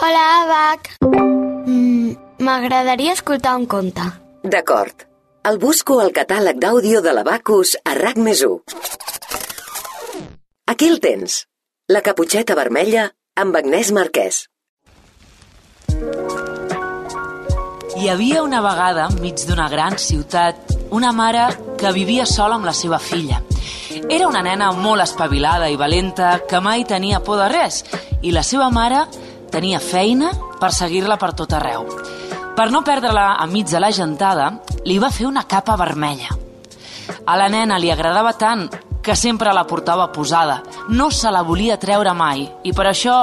Hola, Abac. Mm, M'agradaria escoltar un conte. D'acord. El busco al catàleg d'àudio de l'Abacus a RAC més 1. Aquí el tens. La caputxeta vermella amb Agnès Marquès. Hi havia una vegada, enmig d'una gran ciutat, una mare que vivia sola amb la seva filla. Era una nena molt espavilada i valenta que mai tenia por de res i la seva mare tenia feina per seguir-la per tot arreu. Per no perdre-la enmig de la gentada, li va fer una capa vermella. A la nena li agradava tant que sempre la portava posada. No se la volia treure mai i per això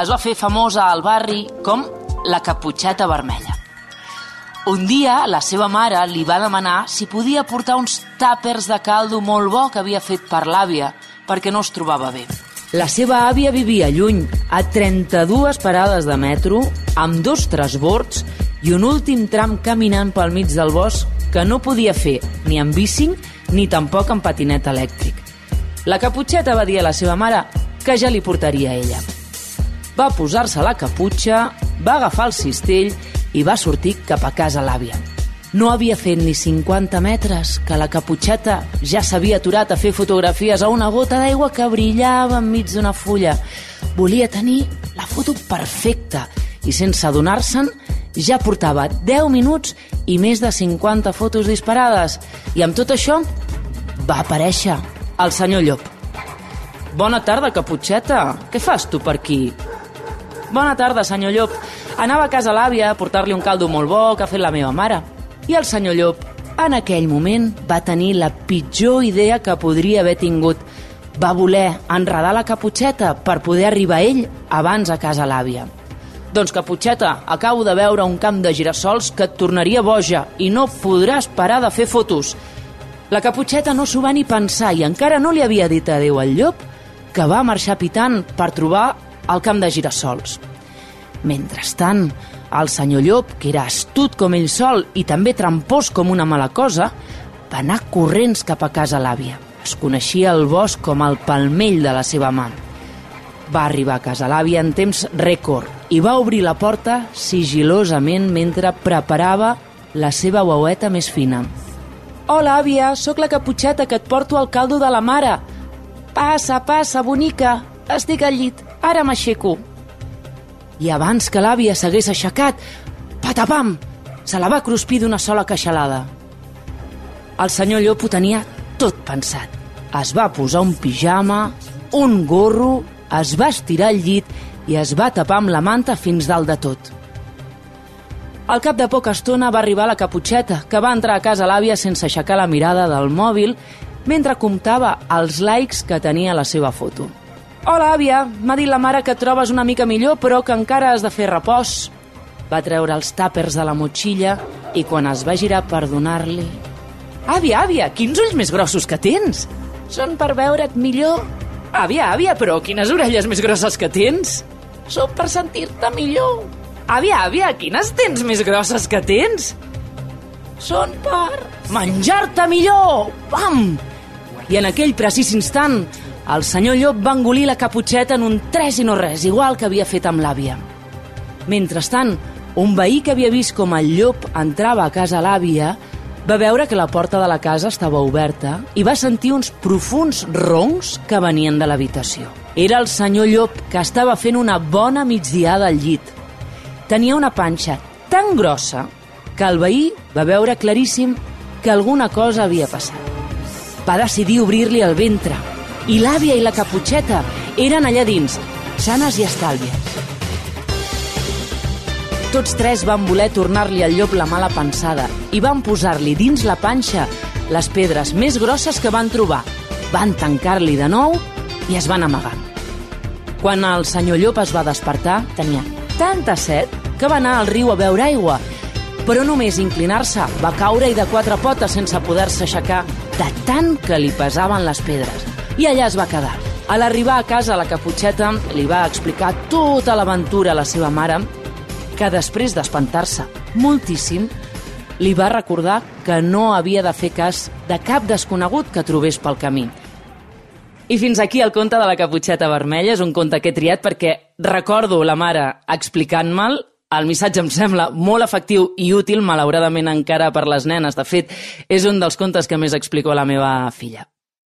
es va fer famosa al barri com la caputxeta vermella. Un dia la seva mare li va demanar si podia portar uns tàpers de caldo molt bo que havia fet per l'àvia, perquè no es trobava bé. La seva àvia vivia lluny, a 32 parades de metro, amb dos transbords i un últim tram caminant pel mig del bosc que no podia fer ni amb bici ni tampoc amb patinet elèctric. La caputxeta va dir a la seva mare que ja li portaria a ella. Va posar-se la caputxa, va agafar el cistell i va sortir cap a casa l'àvia. No havia fet ni 50 metres que la caputxeta ja s'havia aturat a fer fotografies a una gota d'aigua que brillava enmig d'una fulla. Volia tenir la foto perfecta i sense adonar-se'n ja portava 10 minuts i més de 50 fotos disparades. I amb tot això va aparèixer el senyor Llop. Bona tarda, Caputxeta. Què fas tu per aquí? Bona tarda, senyor Llop. Anava a casa l'àvia a portar-li un caldo molt bo que ha fet la meva mare. I el senyor Llop, en aquell moment, va tenir la pitjor idea que podria haver tingut. Va voler enredar la caputxeta per poder arribar ell abans a casa l'àvia. Doncs, Caputxeta, acabo de veure un camp de girassols que et tornaria boja i no podràs parar de fer fotos. La Caputxeta no s'ho va ni pensar i encara no li havia dit adeu al llop que va marxar pitant per trobar el camp de girassols. Mentrestant, el senyor Llop, que era astut com ell sol i també trampós com una mala cosa, va anar corrents cap a casa l'àvia. Es coneixia el bosc com el palmell de la seva mà. Va arribar a casa l'àvia en temps rècord i va obrir la porta sigilosament mentre preparava la seva uaueta més fina. Hola, àvia, sóc la caputxeta que et porto al caldo de la mare. Passa, passa, bonica, estic al llit, ara m'aixeco. I abans que l'àvia s'hagués aixecat, patapam, se la va cruspir d'una sola queixalada. El senyor Llop ho tenia tot pensat. Es va posar un pijama, un gorro, es va estirar al llit i es va tapar amb la manta fins dalt de tot. Al cap de poca estona va arribar la caputxeta, que va entrar a casa l'àvia sense aixecar la mirada del mòbil mentre comptava els likes que tenia la seva foto. Hola, àvia, m'ha dit la mare que et trobes una mica millor, però que encara has de fer repòs. Va treure els tàpers de la motxilla i quan es va girar per donar-li... Àvia, àvia, quins ulls més grossos que tens! Són per veure't millor. Àvia, àvia, però quines orelles més grosses que tens! Són per sentir-te millor. Àvia, àvia, quines dents més grosses que tens! Són per menjar-te millor! Pam! I en aquell precís instant, el senyor Llop va engolir la caputxeta en un tres i no res, igual que havia fet amb l'àvia. Mentrestant, un veí que havia vist com el llop entrava a casa l'àvia va veure que la porta de la casa estava oberta i va sentir uns profuns roncs que venien de l'habitació. Era el senyor Llop, que estava fent una bona migdiada al llit. Tenia una panxa tan grossa que el veí va veure claríssim que alguna cosa havia passat. Va decidir obrir-li el ventre i l'àvia i la caputxeta eren allà dins, sanes i estàlvies. Tots tres van voler tornar-li al llop la mala pensada i van posar-li dins la panxa les pedres més grosses que van trobar. Van tancar-li de nou i es van amagar. Quan el senyor llop es va despertar, tenia tanta set que va anar al riu a beure aigua, però només inclinar-se va caure i de quatre potes sense poder-se aixecar de tant que li pesaven les pedres. I allà es va quedar. A l'arribar a casa, la caputxeta li va explicar tota l'aventura a la seva mare, que després d'espantar-se moltíssim, li va recordar que no havia de fer cas de cap desconegut que trobés pel camí. I fins aquí el conte de la caputxeta vermella. És un conte que he triat perquè recordo la mare explicant-me'l el missatge em sembla molt efectiu i útil, malauradament encara per les nenes. De fet, és un dels contes que més explico a la meva filla.